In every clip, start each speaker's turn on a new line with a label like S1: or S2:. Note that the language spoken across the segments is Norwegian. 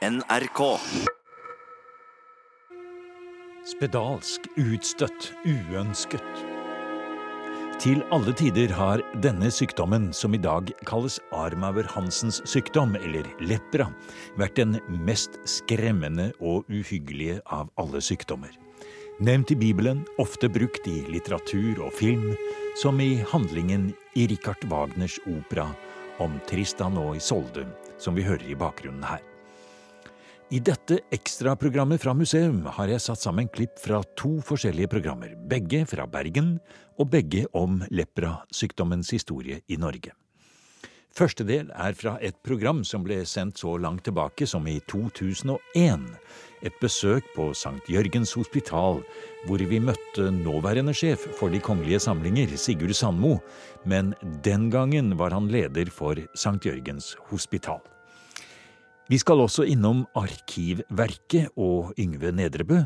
S1: NRK.
S2: Spedalsk, utstøtt, uønsket. Til alle tider har denne sykdommen, som i dag kalles Armauer-Hansens sykdom, eller lepra, vært den mest skremmende og uhyggelige av alle sykdommer. Nevnt i Bibelen, ofte brukt i litteratur og film, som i handlingen i Richard Wagners opera om Tristan og Isolde, som vi hører i bakgrunnen her. I dette ekstraprogrammet fra museum har jeg satt sammen klipp fra to forskjellige programmer, begge fra Bergen og begge om lepra-sykdommens historie i Norge. Første del er fra et program som ble sendt så langt tilbake som i 2001. Et besøk på St. Jørgens hospital, hvor vi møtte nåværende sjef for De kongelige samlinger, Sigurd Sandmo, men den gangen var han leder for St. Jørgens hospital. Vi skal også innom Arkivverket og Yngve Nedrebø,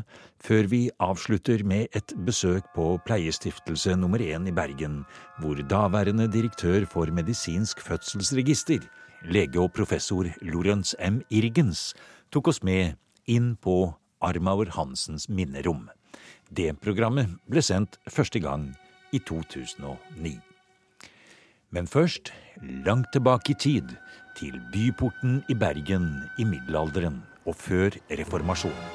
S2: før vi avslutter med et besøk på Pleiestiftelse nummer én i Bergen, hvor daværende direktør for medisinsk fødselsregister, lege og professor Lorentz M. Irgens, tok oss med inn på Armaur Hansens minnerom. Det programmet ble sendt første gang i 2009. Men først, langt tilbake i tid, til byporten i Bergen i middelalderen og før reformasjonen.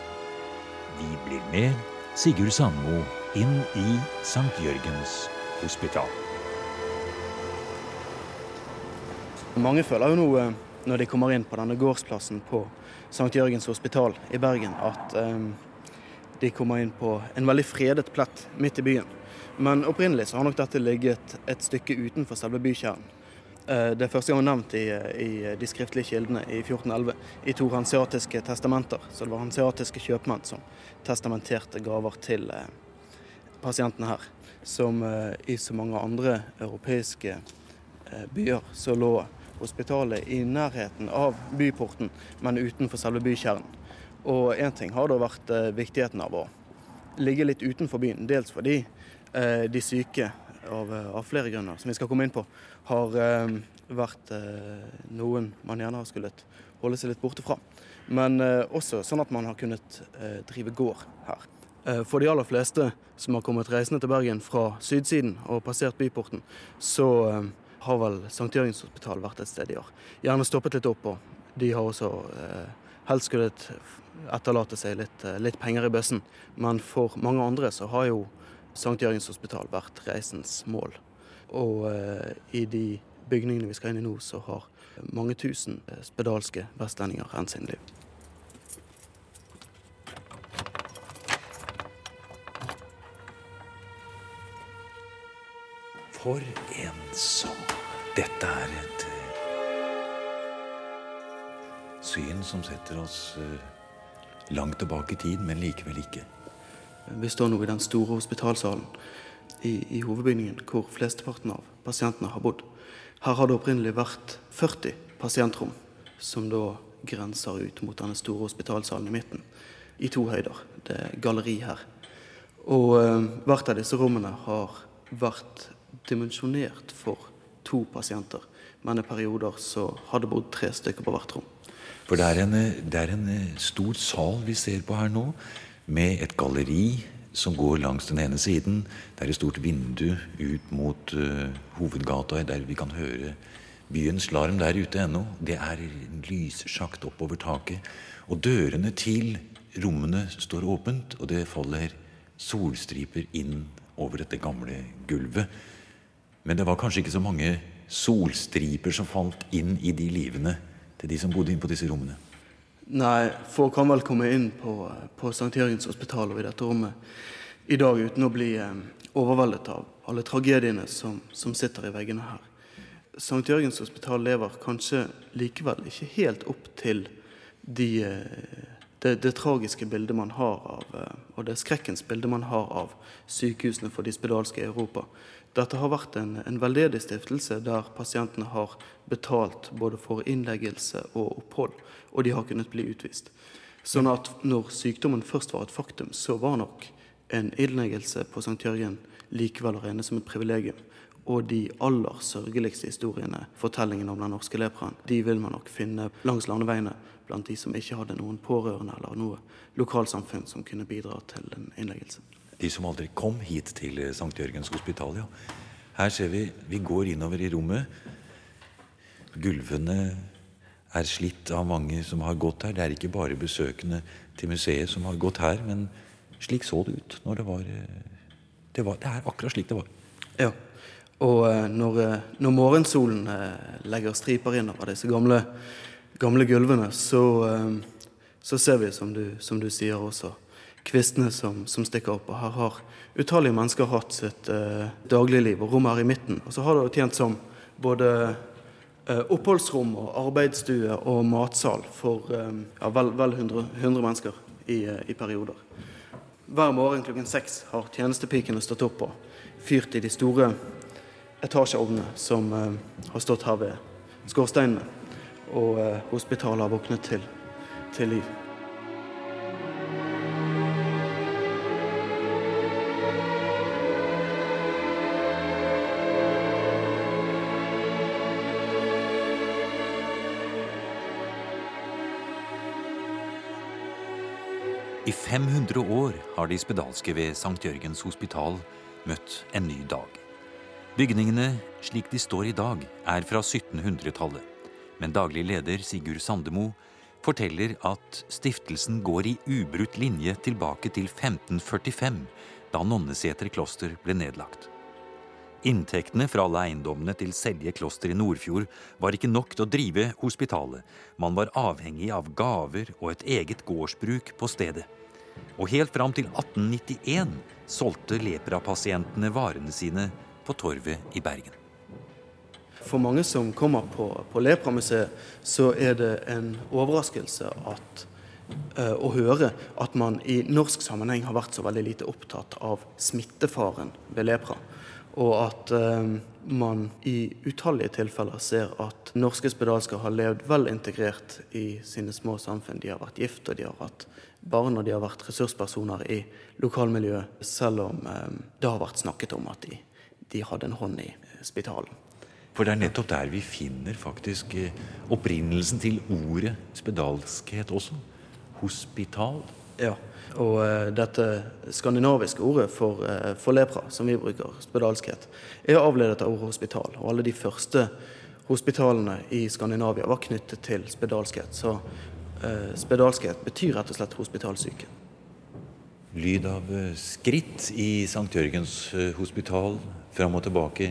S2: Vi blir med Sigurd Sandmo inn i St. Jørgens hospital.
S3: Mange føler jo nå eh, når de kommer inn på denne gårdsplassen på St. Jørgens hospital i Bergen, at um, de kommer inn på en veldig fredet plett midt i byen. Men opprinnelig så har nok dette ligget et stykke utenfor selve bykjernen. Eh, det er første gang nevnt i, i, de skriftlige kildene i 1411 i to hanseatiske testamenter. Så det var hanseatiske kjøpmenn som testamenterte gaver til eh, pasientene her. Som eh, i så mange andre europeiske byer så lå hospitalet i nærheten av byporten, men utenfor selve bykjernen. Og én ting har da vært viktigheten av å ligge litt utenfor byen. Dels fordi de syke av, av, flere grunner, som vi skal komme inn på, har eh, vært eh, noen man gjerne har skullet holde seg litt borte fra. Men eh, også sånn at man har kunnet eh, drive gård her. Eh, for de aller fleste som har kommet reisende til Bergen fra sydsiden og passert byporten, så eh, har vel St. Jørgens hospital vært et sted de har gjerne stoppet litt opp, og de har også helst skullet etterlate seg litt, litt penger i bøssen. Men for mange andre så har jo St. Jørgens hospital vært reisens mål. Og eh, i de bygningene vi skal inn i nå, så har mange tusen eh, spedalske vestlendinger rent sin liv.
S2: For en sang! Dette er et uh, syn som setter oss uh, langt tilbake i tid, men likevel ikke.
S3: Vi står nå i den store hospitalsalen i, i hovedbygningen hvor flesteparten av pasientene har bodd. Her har det opprinnelig vært 40 pasientrom, som da grenser ut mot denne store hospitalsalen i midten, i to høyder. Det er galleri her. Og eh, hvert av disse rommene har vært dimensjonert for to pasienter, men i perioder så har det bodd tre stykker på hvert rom.
S2: For det er, en, det er en stor sal vi ser på her nå med et galleri som går langs den ene siden. Det er et stort vindu ut mot uh, hovedgata, der vi kan høre byens larm der ute ennå. Det er en lyssjakt oppover taket. Og dørene til rommene står åpent, og det faller solstriper inn over dette gamle gulvet. Men det var kanskje ikke så mange solstriper som falt inn i de livene til de som bodde inne på disse rommene.
S3: Nei, folk kan vel komme inn på, på St. Jørgens hospital og i dette rommet i dag uten å bli eh, overveldet av alle tragediene som, som sitter i veggene her. St. Jørgens hospital lever kanskje likevel ikke helt opp til de, eh, det, det, tragiske bildet man har av, eh, og det skrekkens bilde man har av sykehusene for de spedalske i Europa. Dette har vært en, en veldedig stiftelse der pasientene har betalt både for innleggelse og opphold, og de har kunnet bli utvist. Sånn at når sykdommen først var et faktum, så var nok en innleggelse på St. Jørgen likevel å regne som et privilegium. Og de aller sørgeligste historiene, fortellingene om den norske lepraen, de vil man nok finne langs landeveiene blant de som ikke hadde noen pårørende eller noe lokalsamfunn som kunne bidra til en innleggelse.
S2: De som aldri kom hit til St. Jørgens hospital, ja. Her ser vi vi går innover i rommet. Gulvene er slitt av mange som har gått her. Det er ikke bare besøkende til museet som har gått her, men slik så det ut når det var Det, var, det er akkurat slik det var.
S3: Ja. Og eh, når, eh, når morgensolen eh, legger striper inn over disse gamle, gamle gulvene, så, så, ser vi, som du, som du, sier også, kvistene som, som, stikker opp. Og her har utallige mennesker hatt sitt eh, dagligliv, og rommet her i midten. Og så har det tjent som både oppholdsrom og arbeidsstue og matsal for uh, ja, vel, vel 100, 100, mennesker i, i perioder. Hver morgen klokken seks har tjenestepikene stått opp og fyrt i de store etasjeovnene som eh, har stått her ved skorsteinene. Og eh, hospitalet har våknet til, til liv.
S2: I 500 år har de spedalske ved St. Jørgens hospital møtt en ny dag. Bygningene, slik de står i dag, er fra 1700-tallet, men daglig leder Sigurd Sandemo forteller at stiftelsen går i ubrutt linje tilbake til 1545, da Nonneseter kloster ble nedlagt. Inntektene fra alle eiendommene til Selje kloster i Nordfjord var ikke nok til å drive hospitalet. Man var avhengig av gaver og et eget gårdsbruk på stedet. Og helt fram til 1891 solgte leprapasientene varene sine på Torvet i Bergen.
S3: For mange som kommer på, på Lepramuseet, så er det en overraskelse at, uh, å høre at man i norsk sammenheng har vært så veldig lite opptatt av smittefaren ved lepra og at eh, man i utallige tilfeller ser at norske spedalske har levd vel integrert i sine små samfunn. De har vært gift, og de har hatt barn, og de har vært ressurspersoner i lokalmiljøet, selv om eh, det har vært snakket om at de, de hadde en hånd i spitalen.
S2: For det er nettopp der vi finner faktisk eh, opprinnelsen til ordet spedalskhet også. Hospital.
S3: Ja. Og uh, dette skandinaviske ordet for, uh, for, lepra, som vi bruker, spedalskhet, er avledet av ordet hospital. Og alle de første hospitalene i Skandinavia var knyttet til spedalskhet. Så uh, spedalskhet betyr rett og slett hospitalsyke.
S2: Lyd av skritt i St. Jørgens hospital, fram og tilbake.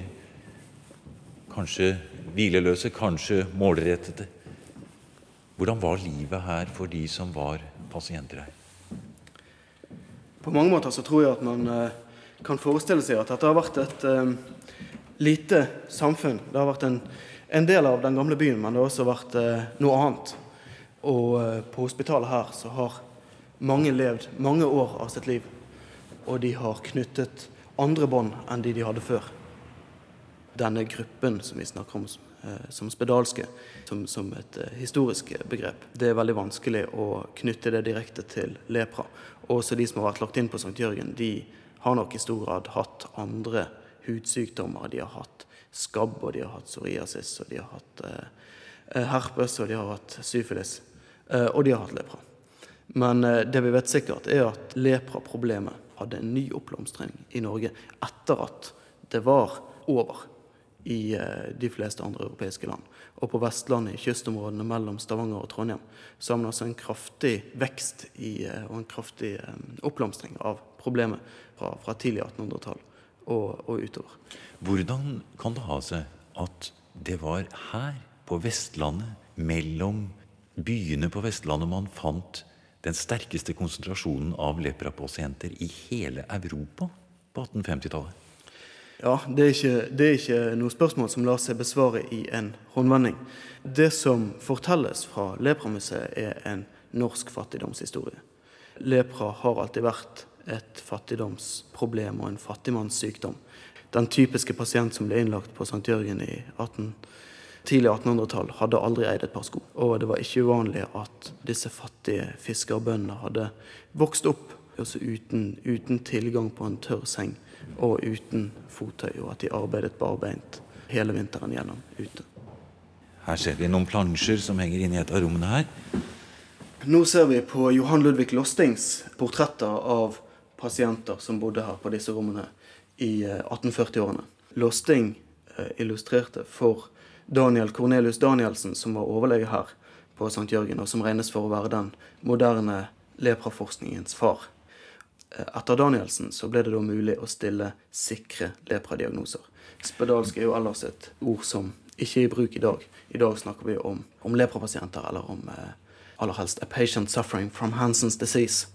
S2: Kanskje hvileløse, kanskje målrettede. Hvordan var livet her for de som var pasienter her?
S3: På mange måter så tror jeg at man eh, kan forestille seg at dette har vært et um, lite samfunn. Det har vært en, en, del av den gamle byen, men det har også vært uh, noe annet. Og på hospitalet her så har mange levd mange år av sitt liv. Og de har knyttet andre bånd enn de de hadde før. Denne gruppen som vi snakker om Eh, som spedalske, som, som et eh, historisk begrep. Det er veldig vanskelig å knytte det direkte til lepra. Også de som har vært lagt inn på St. Jørgen, de har nok i stor grad hatt andre hudsykdommer. De har hatt skabb, og de har hatt psoriasis, og de har hatt eh, herpes, og de har hatt syfilis. Eh, og de har hatt lepra. Men eh, det vi vet sikkert, er at lepraproblemet hadde en ny oppblomstring i Norge etter at det var over i eh, de fleste andre europeiske land. Og på Vestlandet, i kystområdene mellom Stavanger og Trondheim, så har man altså en kraftig vekst i, eh, og en kraftig eh, oppblomstring av problemet fra, fra tidlig 1800-tall og, og, utover.
S2: Hvordan kan det ha seg at det var her, på Vestlandet, mellom byene på Vestlandet, man fant den sterkeste konsentrasjonen av leprapasienter i hele Europa på 1850-tallet?
S3: Ja, det er, ikke, det er ikke noe spørsmål som lar seg besvare i en håndvending. Det som fortelles fra Lepramuseet, er en norsk fattigdomshistorie. Lepra har alltid vært et fattigdomsproblem og en fattigmannssykdom. Den typiske pasient som ble innlagt på St. Jørgen i 18, tidlig 1800-tall, hadde aldri eid et par sko. Og det var ikke uvanlig at disse fattige fiskerbøndene hadde vokst opp altså uten, uten tilgang på en tørr seng og uten fottøy, og at de arbeidet barbeint hele vinteren gjennom ute.
S2: Her ser vi noen plansjer som henger inne i et av rommene her.
S3: Nå ser vi på Johan Ludvig Lostings portretter av pasienter som bodde her på disse rommene i 1840-årene. Eh, Losting eh, illustrerte for Daniel Cornelius Danielsen, som var overlege her på St. Jørgen, og som regnes for å være den moderne lepraforskningens far. Eh, etter Danielsen så ble det da mulig å stille sikre lepradiagnoser. Spedalsk er jo ellers et ord som ikke er i bruk i dag. I dag snakker vi om, om leprapasienter, eller om eh, aller helst a patient suffering from Hansens disease,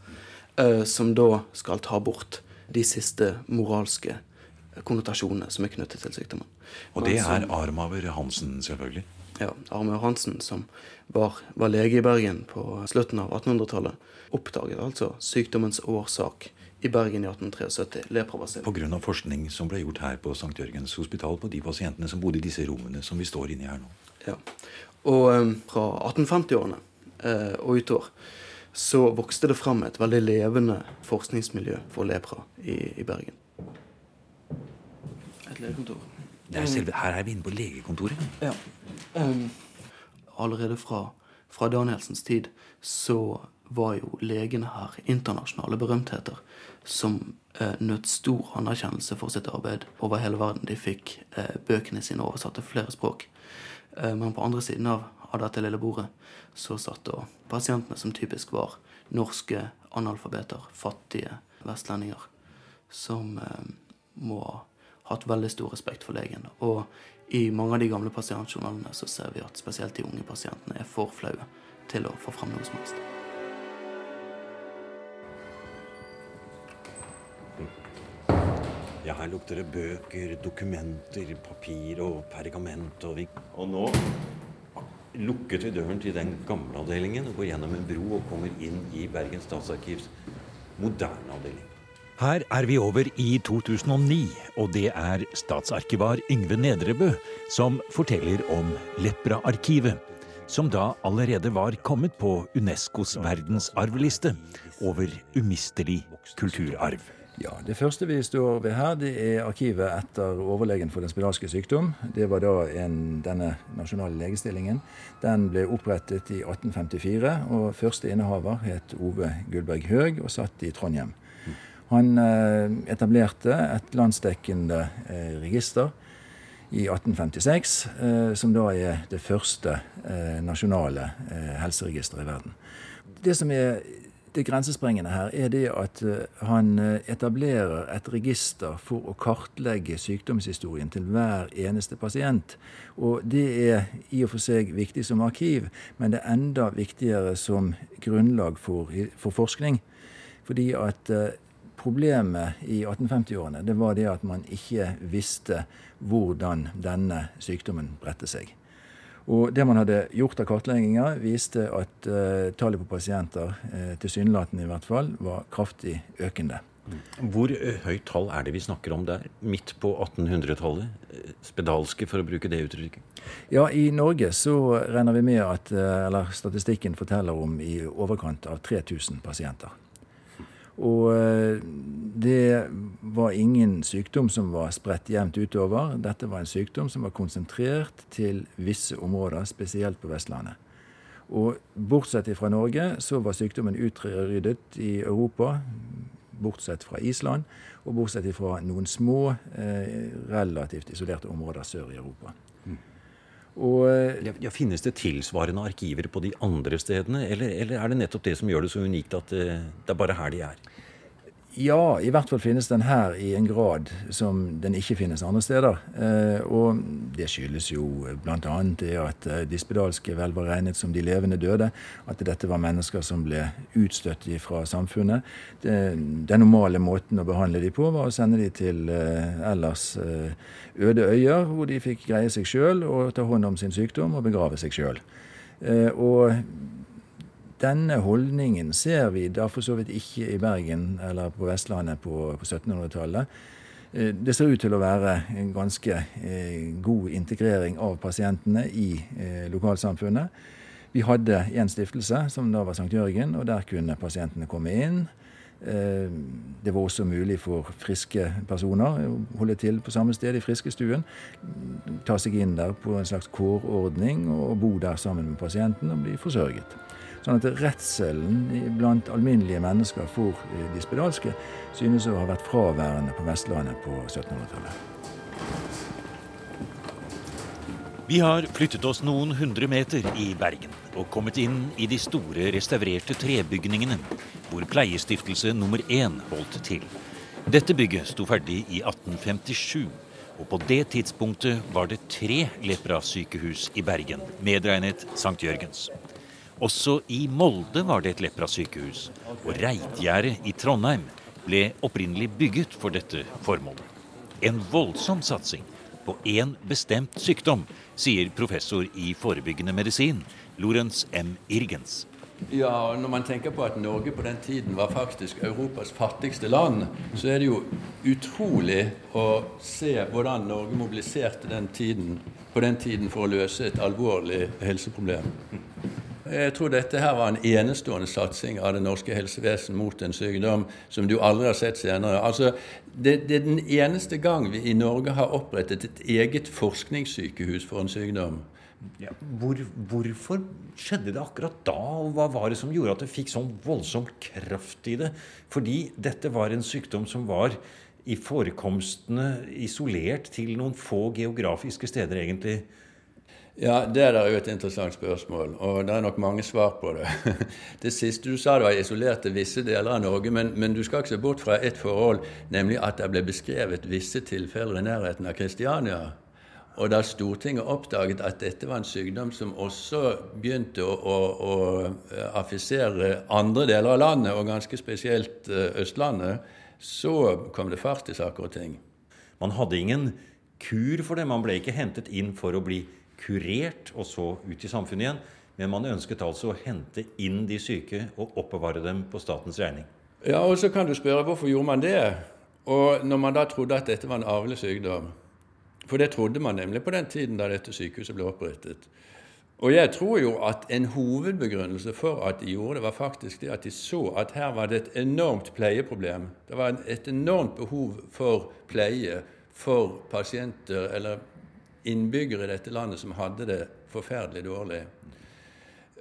S3: eh, som da skal ta bort de siste moralske konnotasjonene som er knyttet til sykdommen.
S2: Og det er arm over Hansen, selvfølgelig?
S3: Ja. Armaver Hansen, som var, var lege i Bergen på slutten av 1800-tallet, oppdaget altså sykdommens årsak i Bergen i 1873. Leprabasillen.
S2: Pga. forskning som ble gjort her på St. Jørgens hospital på de pasientene som bodde i disse rommene som vi står inne i her nå.
S3: Ja. Og um, fra 1850-årene uh, og utover så vokste det fram et veldig levende forskningsmiljø for lepra i, i Bergen. Et legekontor.
S2: Er selve, her er vi inne på legekontoret.
S3: Ja. Um, allerede fra, fra Danielsens tid så var jo legene her internasjonale berømtheter som eh, nøt stor anerkjennelse for sitt arbeid over hele verden. De fikk eh, bøkene sine oversatt til flere språk. Eh, men på andre siden av, av, dette lille bordet så satt da pasientene som typisk var norske analfabeter, fattige vestlendinger, som eh, må ha hatt veldig stor respekt for legen. Og i mange av de gamle pasientjournalene så ser vi at spesielt de unge pasientene er for flaue til å få fram noe som helst.
S2: Ja, her lukter det bøker, dokumenter, papir og pergament. Og, vi... og nå lukket vi døren til den gamle avdelingen og går gjennom en bro og kommer inn i Bergen Statsarkivs moderne avdeling. Her er vi over i 2009, og det er statsarkivar Yngve Nedrebø som forteller om Lepra-arkivet, som da allerede var kommet på Unescos verdensarvliste over umistelig kulturarv.
S1: Ja, Det første vi står ved her, det er arkivet etter overlegen for den spedalske sykdom. Det var da en, denne nasjonale legestillingen. Den ble opprettet i 1854, og første innehaver het Ove Gullberg Høeg og satt i Trondheim. Han eh, etablerte et landsdekkende eh, register i 1856, eh, som da er det første nasjonale helseregisteret i verden. Det som er det grensesprengende her er det at han etablerer et register for å kartlegge sykdomshistorien til hver eneste pasient. Og det er i og for seg viktig som arkiv, men det er enda viktigere som grunnlag for, for forskning. Fordi at problemet i 1850-årene det var det at man ikke visste hvordan denne sykdommen bredte seg. Og Det man hadde gjort av kartlegginger, viste at uh, tallet på pasienter, uh, tilsynelatende i hvert fall, var kraftig økende.
S2: Hvor uh, høyt tall er det vi snakker om der? Midt på 1800-tallet? Spedalske, for å bruke det uttrykket?
S1: Ja, i Norge så regner vi med at eller statistikken forteller om i overkant av 3000 pasienter. Og eh, det var ingen sykdom som var spredt jevnt utover. Dette var en sykdom som var konsentrert til visse områder, spesielt på Vestlandet. Og bortsett fra Norge så var sykdommen utryddet i Europa, bortsett fra Island, og bortsett fra noen små, eh, relativt isolerte områder sør i Europa.
S2: Og, eh, ja, finnes det tilsvarende arkiver på de andre stedene, eller, eller, er det nettopp det som gjør det så unikt at eh, det er bare her de er?
S1: Ja, i hvert fall finnes den her i en grad som den ikke finnes andre steder. Eh, og det skyldes jo bl.a. det at dispedalske de spedalske vel var regnet som de levende døde. At dette var mennesker som ble utstøtt fra samfunnet. Den normale måten å behandle de på var å sende de til eh, ellers øde øyer, hvor de fikk greie seg sjøl og ta hånd om sin sykdom og begrave seg sjøl. Denne holdningen ser vi da for så vidt ikke i Bergen eller på Vestlandet på, på 1700-tallet. Eh, det ser ut til å være en ganske eh, god integrering av pasientene i eh, lokalsamfunnet. Vi hadde en stiftelse, som da var St. Jørgen, og der kunne pasientene komme inn. Det var også mulig for friske personer å holde til på samme sted i friskestuen. Ta seg inn der på en slags kårordning og bo der sammen med pasienten og bli forsørget. Sånn at redselen blant alminnelige mennesker for de spedalske synes å ha vært fraværende på Vestlandet på 1700-tallet.
S2: Vi har flyttet oss noen hundre meter i Bergen og kommet inn i de store restaurerte trebygningene hvor Pleiestiftelse nummer én holdt til. Dette bygget sto ferdig i 1857, og på det tidspunktet var det tre leprasykehus i Bergen, medregnet St. Jørgens. Også i Molde var det et leprasykehus, og Reitgjerdet i Trondheim ble opprinnelig bygget for dette formålet. En voldsom satsing på én bestemt sykdom sier professor i forebyggende medisin, Lorentz M. Irgens.
S4: Ja, Når man tenker på at Norge på den tiden var faktisk Europas fattigste land, så er det jo utrolig å se hvordan Norge mobiliserte den tiden, på den tiden for å løse et alvorlig helseproblem. Jeg tror dette her var en enestående satsing av det norske helsevesen mot en sykdom som du aldri har sett senere. Altså, det, det, er den eneste gang vi i Norge har opprettet et eget forskningssykehus for en sykdom.
S2: Ja, hvor, hvorfor skjedde det akkurat da, og hva var det som gjorde at det fikk sånn voldsom kraft i det? Fordi dette var en sykdom som var i forekomstene isolert til noen få geografiske steder, egentlig.
S4: Ja, Det er jo et interessant spørsmål, og det er nok mange svar på det. Det siste du sa, det var isolert til visse deler av Norge, men, men, du skal ikke se bort fra ett forhold, nemlig at det ble beskrevet visse tilfeller i nærheten av Kristiania. Og da Stortinget oppdaget at dette var en sykdom som også begynte å, å, å eh, affisere andre deler av landet, og ganske spesielt eh, Østlandet, så kom det fart i saker og ting.
S2: Man hadde ingen kur for det. Man ble ikke hentet inn for å bli kurert og så ut i samfunnet igjen. Men man ønsket altså å hente inn de syke og oppbevare dem på statens regning.
S4: Ja, og så kan du spørre hvorfor gjorde man det? Og når man da trodde at dette var en arvelig sykdom. For det trodde man nemlig på den tiden da dette sykehuset ble opprettet. Og jeg tror jo at en hovedbegrunnelse for at de gjorde det, var faktisk det at de så at her var det et enormt pleieproblem. Det var et enormt behov for pleie for pasienter eller innbyggere i dette landet som hadde det forferdelig dårlig.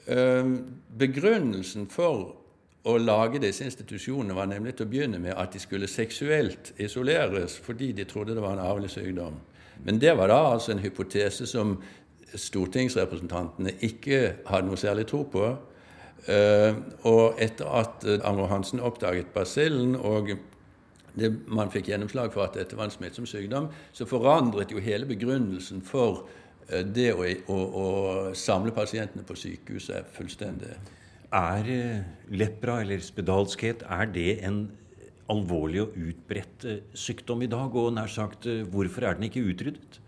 S4: Ehm, begrunnelsen for å lage disse institusjonene var nemlig til å begynne med at de skulle seksuelt isoleres fordi de trodde det var en arvelig sykdom. Men det var da altså en hypotese som stortingsrepresentantene ikke hadde noe særlig tro på. Ehm, og etter at Amro Hansen oppdaget basillen og det, man fikk gjennomslag for at dette var en smittsom sykdom, så forandret jo hele begrunnelsen for eh, det å, å, å samle pasientene på sykehuset fullstendig.
S2: Er eh, lepra eller spedalskhet er det en alvorlig og utbredt eh, sykdom i dag? Og nær sagt, hvorfor er den ikke utryddet?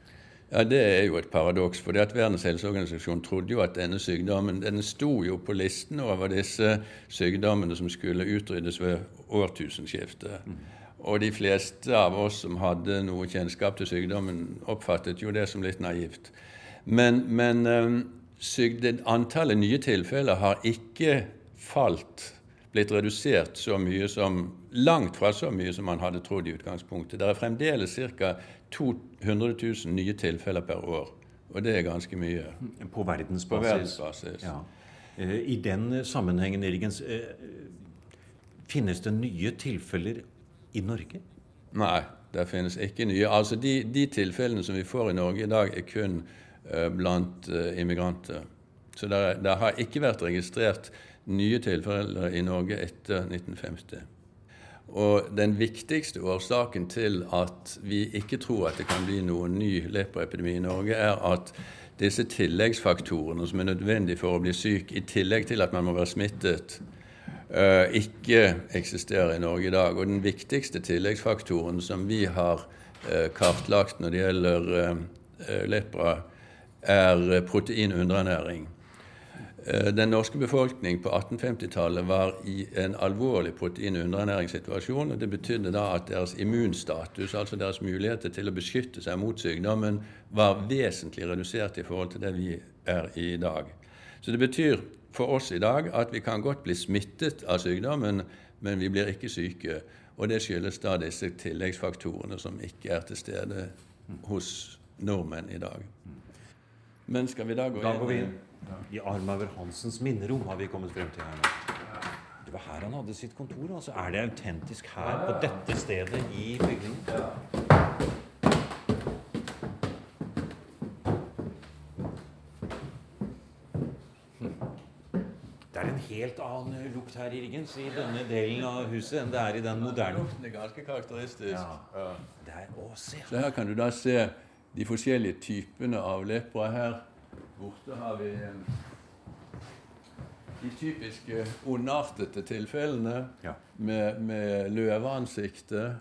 S4: Ja, Det er jo et paradoks. for Verdens helseorganisasjon trodde jo at denne sykdommen den sto jo på listen over disse sykdommene som skulle utryddes ved årtusenskiftet. Mm. Og de fleste av oss som hadde noe kjennskap til sykdommen, oppfattet jo det som litt naivt. Men, men um, antallet nye tilfeller har ikke falt, blitt redusert så mye som langt fra så mye som man hadde trodd i utgangspunktet. Det er fremdeles ca. 200 000 nye tilfeller per år. Og det er ganske mye.
S2: På verdensbasis.
S4: På verdensbasis.
S2: Ja. Eh, I den sammenhengen, Irgens, eh, finnes det nye tilfeller i Norge?
S4: Nei, det finnes ikke nye. Altså De, de tilfellene som vi får i Norge i dag, er kun uh, blant uh, immigranter. Så det, det, har ikke vært registrert nye tilfeller i Norge etter 1950. Og den viktigste årsaken til at vi ikke tror at det kan bli noen ny lepraepidemi i Norge, er at disse tilleggsfaktorene som er nødvendige for å bli syk, i tillegg til at man må være smittet, ikke eksisterer i Norge i dag. Og den viktigste tilleggsfaktoren som vi har eh, kartlagt når det gjelder eh, lepra, er proteinunderernæring. Den norske befolkning på 1850-tallet var i en alvorlig proteinunderernæringssituasjon. og Det betydde da at deres immunstatus, altså deres muligheter til å beskytte seg mot sykdommen, var vesentlig redusert i forhold til det vi er i dag. Så det betyr for oss i dag at vi kan godt bli smittet av sykdommen, men vi blir ikke syke. Og det skyldes da disse tilleggsfaktorene som ikke er til stede hos nordmenn i dag. Men skal vi da gå inn?
S2: Da går vi inn. I Armauer Hansens minnerom har vi kommet frem til her nå. Det var her han hadde sitt kontor. altså. Er det autentisk her, på dette stedet i bygningen? Det er en helt annen lukt her i Riggens i denne delen av huset enn det er i den moderne.
S4: Det er ganske karakteristisk.
S2: Ja. Det er, å, se.
S4: Så her kan du da se de forskjellige typene av lepra. Her borte har vi de typiske ondartede tilfellene
S2: Ja.
S4: med, med løveansikte,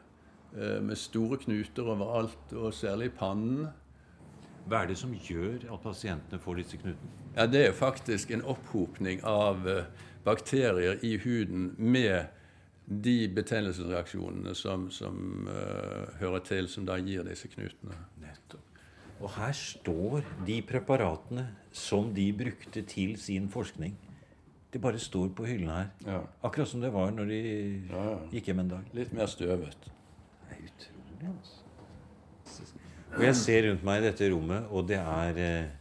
S4: eh, med store knuter overalt, og særlig pannen.
S2: Hva er det som gjør at pasientene får disse knutene?
S4: Ja, Det er faktisk en opphopning av eh, bakterier i huden med de betennelsesreaksjonene som, som uh, hører til, som da gir disse knutene.
S2: Nettopp. Og her står de preparatene som de brukte til sin forskning. De bare står på hyllene her.
S4: Ja.
S2: Akkurat som det var når de
S4: Ja, ja.
S2: gikk hjem en dag.
S4: Litt mer støvet.
S2: Det er utrolig, altså. Og jeg ser rundt meg i dette rommet, og det er eh,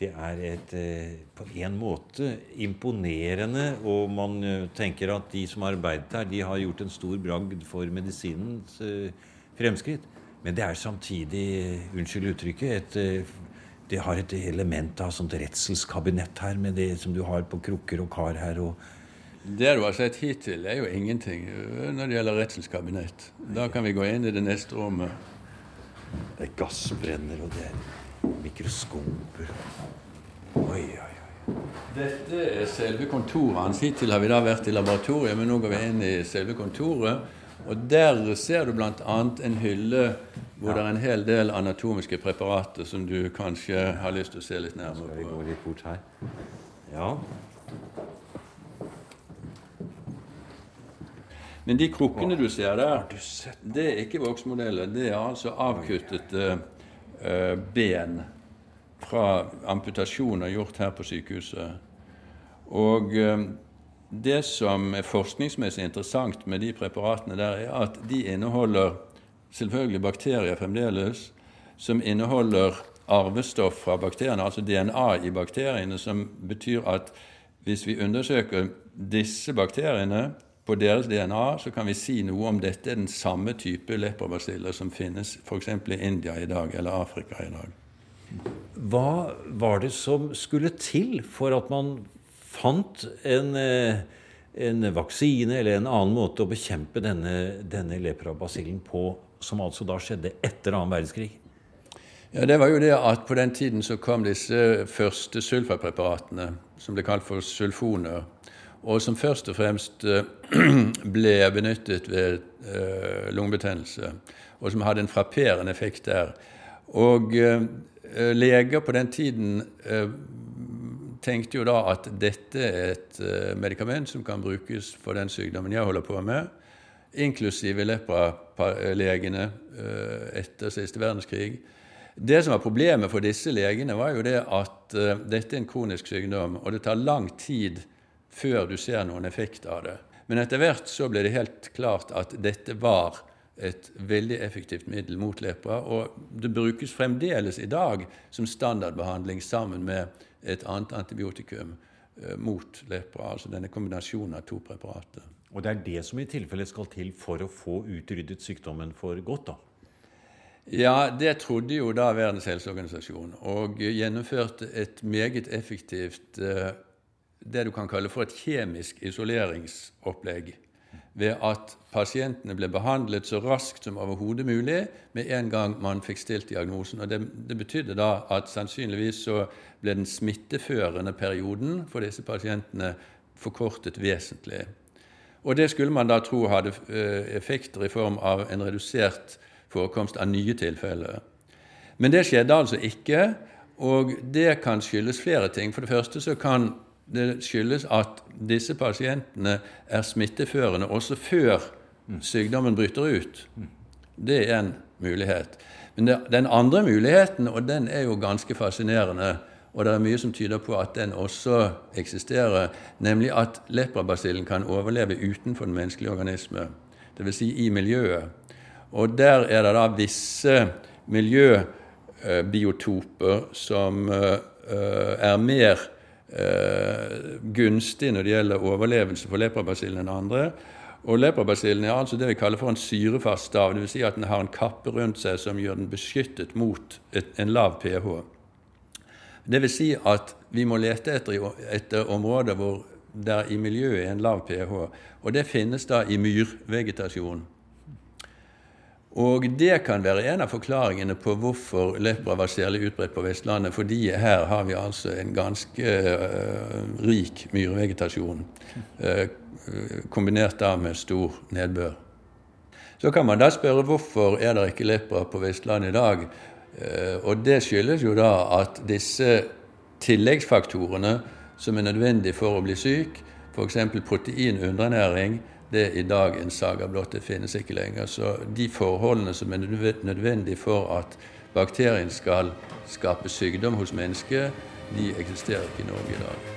S2: det er et eh, på en måte imponerende, og man eh, tenker at de som har arbeidet her, de har gjort en stor bragd for medisinens eh, fremskritt. Men det er samtidig, unnskyld uttrykket, et, det har et element av sånt redselskabinett her, med det som du har på krukker og kar her. og
S4: Det du har sett hittil, er jo ingenting når det gjelder redselskabinett. Da kan vi gå inn i det neste rommet.
S2: Det er gassbrenner, og det mikroskoper. Oi, oi, oi.
S4: Dette er selve kontoret hans. Hittil har vi da vært i laboratoriet, men nå går vi inn i selve kontoret. Og der ser du bl.a. en hylle hvor det er en hel del anatomiske preparater som du kanskje har lyst til å se litt
S2: Skal
S4: nærmere
S2: vi
S4: på.
S2: gå litt bort her? Ja.
S4: Men de krukkene du ser der, det er ikke voksmodeller. Det er altså avkuttede eh, ben fra amputasjoner gjort her på sykehuset. Og eh, det som er forskningsmessig interessant med de preparatene der, er at de inneholder selvfølgelig bakterier fremdeles, som inneholder arvestoff fra bakteriene, altså DNA i bakteriene, som betyr at hvis vi undersøker disse bakteriene på deres DNA, så kan vi si noe om dette er den samme type leprabasiller som finnes f.eks. i India i dag, eller Afrika i dag.
S2: Hva var det som skulle til for at man fant en, eh, en vaksine eller en annen måte å bekjempe denne, denne leprabasillen på, som altså da skjedde etter annen verdenskrig?
S4: Ja, Det var jo det at på den tiden så kom disse første sulfapreparatene, som ble kalt for sulfoner, og som først og fremst eh, ble benyttet ved eh, lungebetennelse, og som hadde en frapperende effekt der. Og eh, leger på den tiden tenkte jo da at dette er et medikament som kan brukes for den sykdommen jeg holder på med, inklusive lepralegene etter siste verdenskrig. Det som var problemet for disse legene, var jo det at dette er en kronisk sykdom, og det tar lang tid før du ser noen effekt av det. Men etter hvert så ble det helt klart at dette var et veldig effektivt middel mot lepra, og det brukes fremdeles i dag som standardbehandling sammen med et annet antibiotikum eh, mot lepra, altså denne kombinasjonen av to preparater.
S2: Og det er det som i tilfelle skal til for å få utryddet sykdommen for godt, da?
S4: Ja, det trodde jo da Verdens helseorganisasjon, og gjennomførte et meget effektivt eh, det du kan kalle for et kjemisk isoleringsopplegg. Ved at pasientene ble behandlet så raskt som overhodet mulig med en gang man fikk stilt diagnosen. Og det, det betydde da at sannsynligvis så ble den smitteførende perioden for disse pasientene forkortet vesentlig. Og det skulle man da tro hadde eh, effekter i form av en redusert forekomst av nye tilfeller. Men det skjedde altså ikke, og det kan skyldes flere ting. For det første så kan det skyldes at disse pasientene er smitteførende også før sykdommen bryter ut. Det er en mulighet. Men den andre muligheten, og den er jo ganske fascinerende, og det er mye som tyder på at den også eksisterer, nemlig at leprabasillen kan overleve utenfor den menneskelige organisme, dvs. Si i miljøet. Og der er det da visse miljøbiotoper som eh, er mer eh, gunstig når det gjelder overlevelse for leprabasillen enn andre. Og Leprabasillen er altså det vi kaller for en syrefast stav. Dvs. Si at den har en kappe rundt seg som gjør den beskyttet mot et, en lav pH. Dvs. Si at vi må lete etter, etter områder hvor der i miljøet er en lav pH. Og det finnes da i myrvegetasjon. Og det kan være en av forklaringene på hvorfor lepra var særlig utbredt på Vestlandet. Fordi her har vi altså en ganske uh, rik myrvegetasjon, uh, kombinert da med stor nedbør. Så kan man da spørre hvorfor er det ikke lepra på Vestlandet i dag. Uh, og det skyldes jo da at disse tilleggsfaktorene som er nødvendige for å bli syk, f.eks. protein undernæring, det er i dag en saga blott. Det finnes ikke lenger. Så de forholdene som er nødvendige for at bakterien skal skape sykdom hos mennesket, de eksisterer ikke i Norge i dag.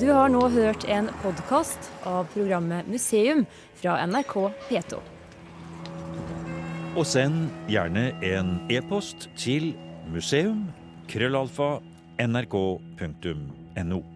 S5: Du har nå hørt en podkast av programmet Museum fra NRK P2.
S2: Og send gjerne en e-post til museum krøllalfa nrk.no.